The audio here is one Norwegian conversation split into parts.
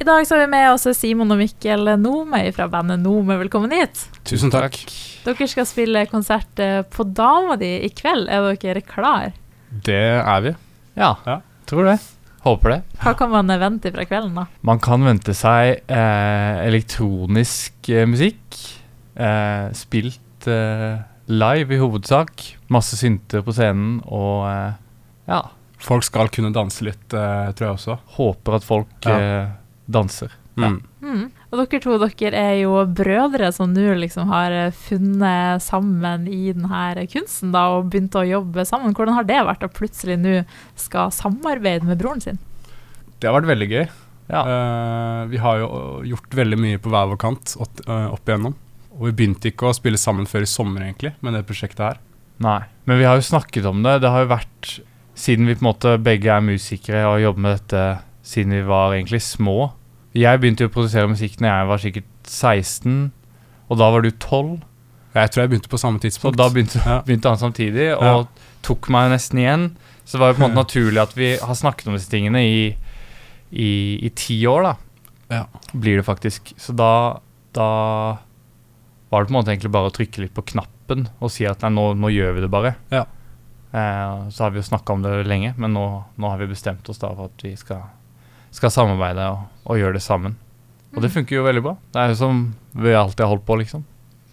I dag så har vi med oss Simon og Mikkel Nome fra bandet Nome. Velkommen hit. Tusen takk. Dere skal spille konsert eh, på Dama di i kveld. Er dere klar? Det er vi. Ja, Ja. tror det. Håper det. Hva kan man vente fra kvelden, da? Man kan vente seg eh, elektronisk eh, musikk. Eh, spilt eh, live i hovedsak. Masse synter på scenen og eh, ja. Folk skal kunne danse litt, eh, tror jeg også. Håper at folk Ja. Eh, danser. Mm. Mm. Og dere to dere er jo brødre som nå liksom har eh, funnet sammen i denne kunsten da, og begynt å jobbe sammen. Hvordan har det vært å plutselig nå skal samarbeide med broren sin? Det har vært veldig gøy. Ja. Uh, vi har jo gjort veldig mye på hver vår kant opp, uh, opp igjennom. Og vi begynte ikke å spille sammen før i sommer, egentlig, med det prosjektet her. Nei. Men vi har jo snakket om det. Det har jo vært Siden vi på en måte begge er musikere og har jobbet med dette siden vi var egentlig små. Jeg begynte jo å produsere musikk når jeg var sikkert 16, og da var du 12. Jeg tror jeg begynte på samme Så tidspunkt. da begynte, Ja. begynte han samtidig, og Ja. tok meg nesten igjen. Så det var jo på en måte naturlig at vi har snakket om disse tingene i, i, i ti år, da. Ja. Blir det faktisk. Så da, da var det på en måte egentlig bare å trykke litt på knappen og si at nei, nå, nå gjør vi det bare. Ja. Eh, så har vi jo snakka om det lenge, men nå, nå har vi bestemt oss da for at vi skal, skal samarbeide og, og gjøre det sammen. Og det funker jo veldig bra. Det er jo som vi alltid har holdt på, liksom.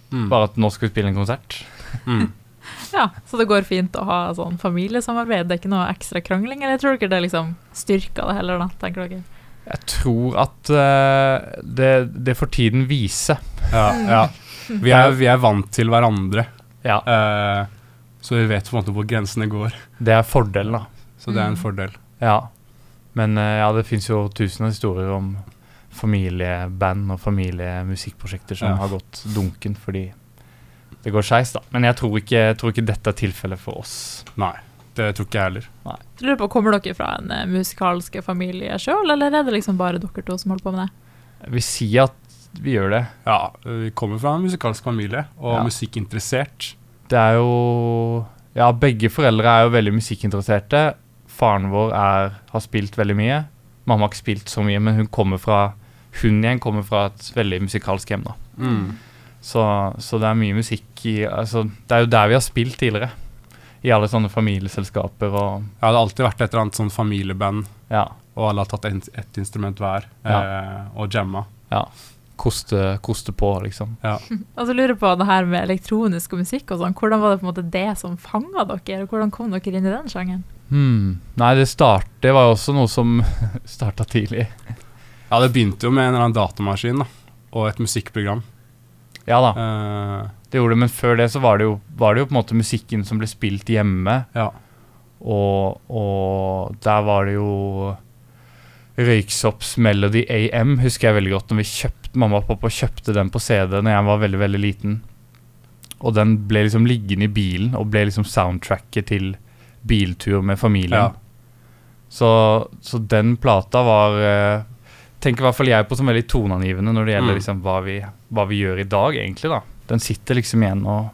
Mm. Bare at nå skal vi spille en konsert. Mm. Ja, Så det går fint å ha sånn familiesamarbeid? Det er ikke noe ekstra krangling? Eller tror dere det liksom styrker det heller, da? tenker dere? Jeg tror at uh, det, det får tiden vise. Ja, ja. Vi, er, vi er vant til hverandre, Ja. uh, så vi vet på en måte hvor grensene går. Det er fordelen, da. Så det er en Mm. fordel. Ja. Men eh, ja, det fins jo tusen av historier om familieband og familiemusikkprosjekter som Ja. har gått dunken fordi det går skeis, da. Men jeg tror ikke, jeg tror ikke dette er tilfellet for oss. Nei, det tror ikke jeg heller. Jeg lurer på, Kommer dere fra en uh, musikalsk familie sjøl, eller er det liksom bare dere to som holder på med det? Jeg vil si at vi gjør det. Ja, vi kommer fra en musikalsk familie, og Ja. musikkinteressert. Det er jo Ja, begge foreldre er jo veldig musikkinteresserte. Faren vår er, har spilt veldig mye. Mamma har ikke spilt så mye, men hun kommer fra Hun igjen kommer fra et veldig musikalsk hjem, da. Mm. Så, så det er mye musikk i altså, Det er jo der vi har spilt tidligere. I alle sånne familieselskaper og Ja, det har alltid vært et eller annet sånn familieband, ja. og alle har tatt ett instrument hver, Ja. eh, og jamma. ja. Koste, koste på, liksom. Ja. og jeg lurer på det her med elektronisk og musikk og sånn. Hvordan var det på en måte det som fanga dere? Hvordan kom dere inn i den sjangeren? Hmm. Nei, det, start, det var jo også noe som starta tidlig. ja, det begynte jo med en eller annen datamaskin da, og et musikkprogram. Ja da, uh, det gjorde det, men før det så var det jo, var det jo på en måte musikken som ble spilt hjemme. ja. Og, og der var det jo Røyksops Melody AM, husker jeg veldig godt. Når vi kjøpte, Mamma og pappa kjøpte den på CD Når jeg var veldig veldig liten. Og den ble liksom liggende i bilen og ble liksom soundtracket til biltur med familien. Ja. Så, så den plata var eh, Tenker i hvert fall jeg på som veldig toneangivende når det gjelder Mm. liksom hva vi, hva vi gjør i dag, egentlig. da Den sitter liksom igjen og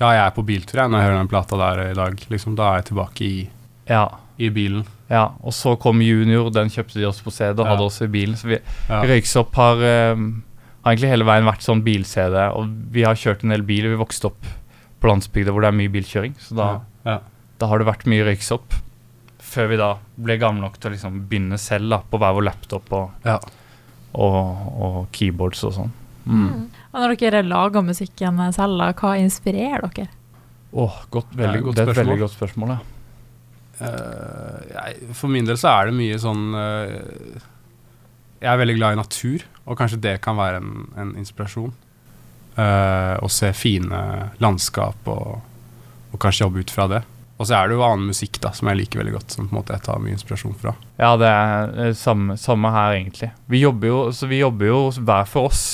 ja, jeg er på biltur jeg, når jeg hører den plata der i dag. Liksom, da er jeg tilbake i, Ja. i bilen. ja. Og så kom Junior, den kjøpte de oss på CD og Ja. hadde også i bilen. Så vi, Ja. Røyksopp har, um, har egentlig hele veien vært sånn bil-CD, og vi har kjørt en del bil. Vi vokste opp på landsbygda hvor det er mye bilkjøring, så da, ja. Da har det vært mye røyksopp. Før vi da ble gamle nok til å liksom begynne selv da, på hver vår laptop og, Ja. og, og keyboards og sånn. Mm. Og når dere lager musikken selv, da, hva inspirerer dere? Åh, godt, veldig, det er et veldig godt spørsmål, ja. Uh, jeg, for min del så er det mye sånn uh, Jeg er veldig glad i natur, og kanskje det kan være en, en inspirasjon. Uh, å se fine landskap og, og kanskje jobbe ut fra det. Og så er det jo annen musikk da, som jeg liker veldig godt, som på en måte jeg tar mye inspirasjon fra. Ja, det er eh, samme, samme her, egentlig. Vi jobber jo, så vi jobber jo hver for oss.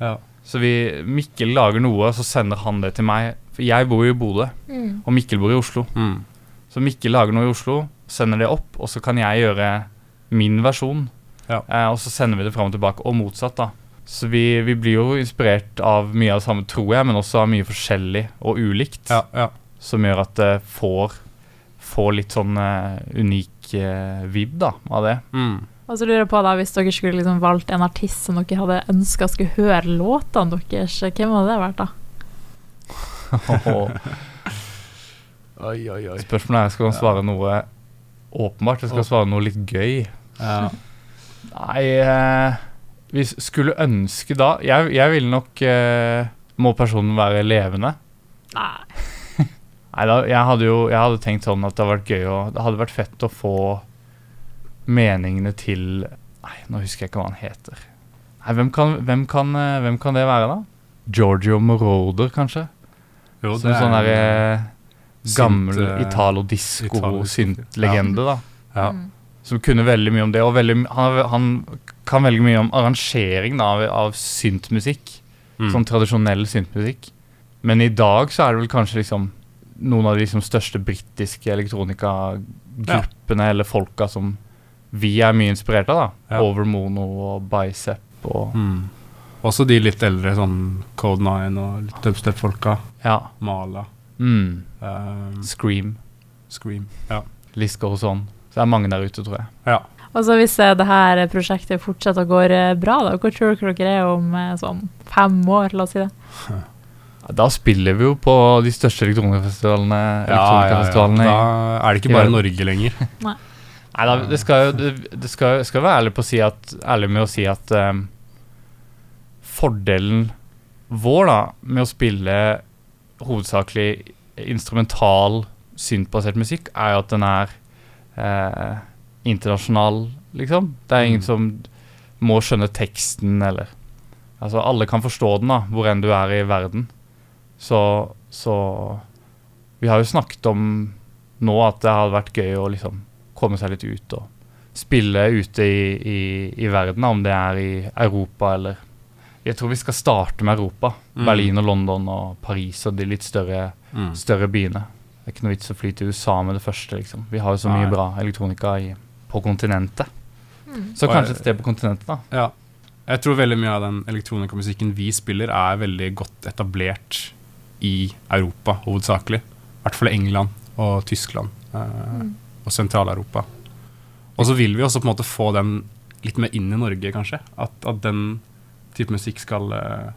Ja. Så vi, Mikkel lager noe, så sender han det til meg. For jeg bor jo i Bodø, og Mikkel bor i Oslo. Mm. Så Mikkel lager noe i Oslo, sender det opp, og så kan jeg gjøre min versjon. Ja. Eh, og så sender vi det fram og tilbake, og motsatt, da. Så vi, vi blir jo inspirert av mye av det samme, tror jeg, men også av mye forskjellig og ulikt. Ja, ja. Som gjør at det får, får litt sånn uh, unik uh, vibb da, av det. Mm. Og så lurer jeg på da, Hvis dere skulle liksom valgt en artist som dere hadde ønska skulle høre låtene deres, hvem hadde det vært da? Oi, oi, oi. Spørsmålet er skal man svare noe åpenbart, eller skal man svare noe litt gøy. Ja. Nei eh, Vi skulle ønske da Jeg, jeg ville nok eh, Må personen være levende? Nei. Nei da, jeg hadde jo Jeg hadde tenkt sånn at det hadde vært gøy å, Det hadde vært fett å få meningene til Nei, nå husker jeg ikke hva han heter. Nei, hvem kan, hvem kan, eh, hvem kan det være, da? Giorgio Moroder, kanskje? Jo, Som sånn derre gammel synt, eh, Italo-disco Italo-disko. synt-legende, da. Ja. Mm. Som kunne veldig mye om det. Og veldig, han, han kan veldig mye om arrangering da, av, av syntmusikk. Mm. Sånn tradisjonell syntmusikk. Men i dag så er det vel kanskje liksom noen av de liksom største britiske elektronikagruppene eller folka som vi er mye inspirert av. da Ja. Overmono og Bicep og Mm. Også de litt eldre, sånn Code Nine og litt dubstep-folka. Ja. Mala. Mm. Um, Scream. Scream. Ja. List og sånn. Så det er mange der ute, tror jeg. ja. Og så Hvis eh, det her prosjektet fortsetter å gå eh, bra, da, hvor tror dere dere er om eh, sånn fem år? La oss si det. Da spiller vi jo på de største elektronikafestivalene. Ja, ja, ja. elektronikafestivalene Da er det ikke bare. Norge lenger. Nei da, det skal jo det, det skal, skal være ærlig, på å si at, ærlig med å si at um, fordelen vår da med å spille hovedsakelig instrumental syntbasert musikk, er jo at den er eh, internasjonal, liksom. Det er ingen Mm. som må skjønne teksten, eller Altså, alle kan forstå den, da, hvor enn du er i verden. Så, så Vi har jo snakket om nå at det hadde vært gøy å liksom komme seg litt ut og spille ute i, i, i verden, om det er i Europa eller Jeg tror vi skal starte med Europa. Mm. Berlin og London og Paris og de litt større, Mm. større byene. Det er ikke noe vits å fly til USA med det første, liksom. Vi har jo så Nei. mye bra elektronika i, på kontinentet. Mm. Så Og kanskje et sted på kontinentet, da. Ja. Jeg tror veldig mye av den elektronikamusikken vi spiller, er veldig godt etablert i Europa, hovedsakelig. I hvert fall England og Tyskland eh, Mm. og Sentral-Europa. Og så vil vi også på en måte få den litt mer inn i Norge, kanskje. At, at den type musikk skal eh,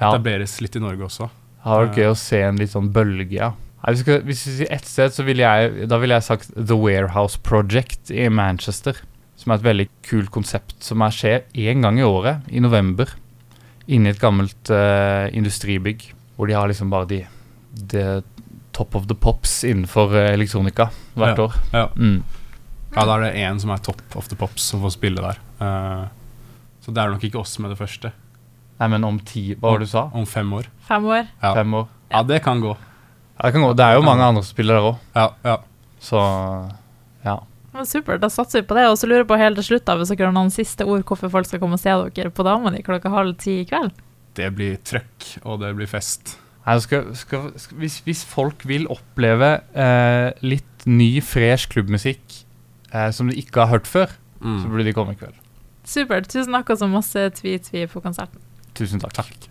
Ja. etableres litt i Norge også. Det hadde vært gøy å se en litt sånn bølge, ja. Nei, hvis, vi skal, hvis vi sier ett sted, så ville jeg, da ville jeg sagt The Warehouse Project i Manchester. Som er et veldig kult konsept som er skjer én gang i året, i november. Inne i et gammelt uh, industribygg, hvor de har liksom bare de, de top of the pops innenfor eh, elektronika hvert Ja. år. Ja. Mm. Ja, da er det én som er top of the pops som får spille der. Uh, så det er nok ikke oss med det første. Nei, men om ti Hva var det du sa? Om fem år. Fem år? Ja. Fem år? Ja, det kan gå. Ja, det kan gå. Det er jo mange andre som spiller der òg, Ja, ja. så ja. Ja, supert, da satser vi på det. Og så lurer jeg på helt til slutt, da, hvis dere har noen siste ord hvorfor folk skal komme og se dere på Damene klokka halv ti i kveld? Det blir trøkk, og det blir fest. Nei, skal, skal, skal, hvis, hvis folk vil oppleve eh, litt ny, fresh klubbmusikk eh, som de ikke har hørt før, så Mm. burde de komme i kveld. Supert. Tusen takk og så masse tvi-tvi på konserten. Tusen takk. Takk.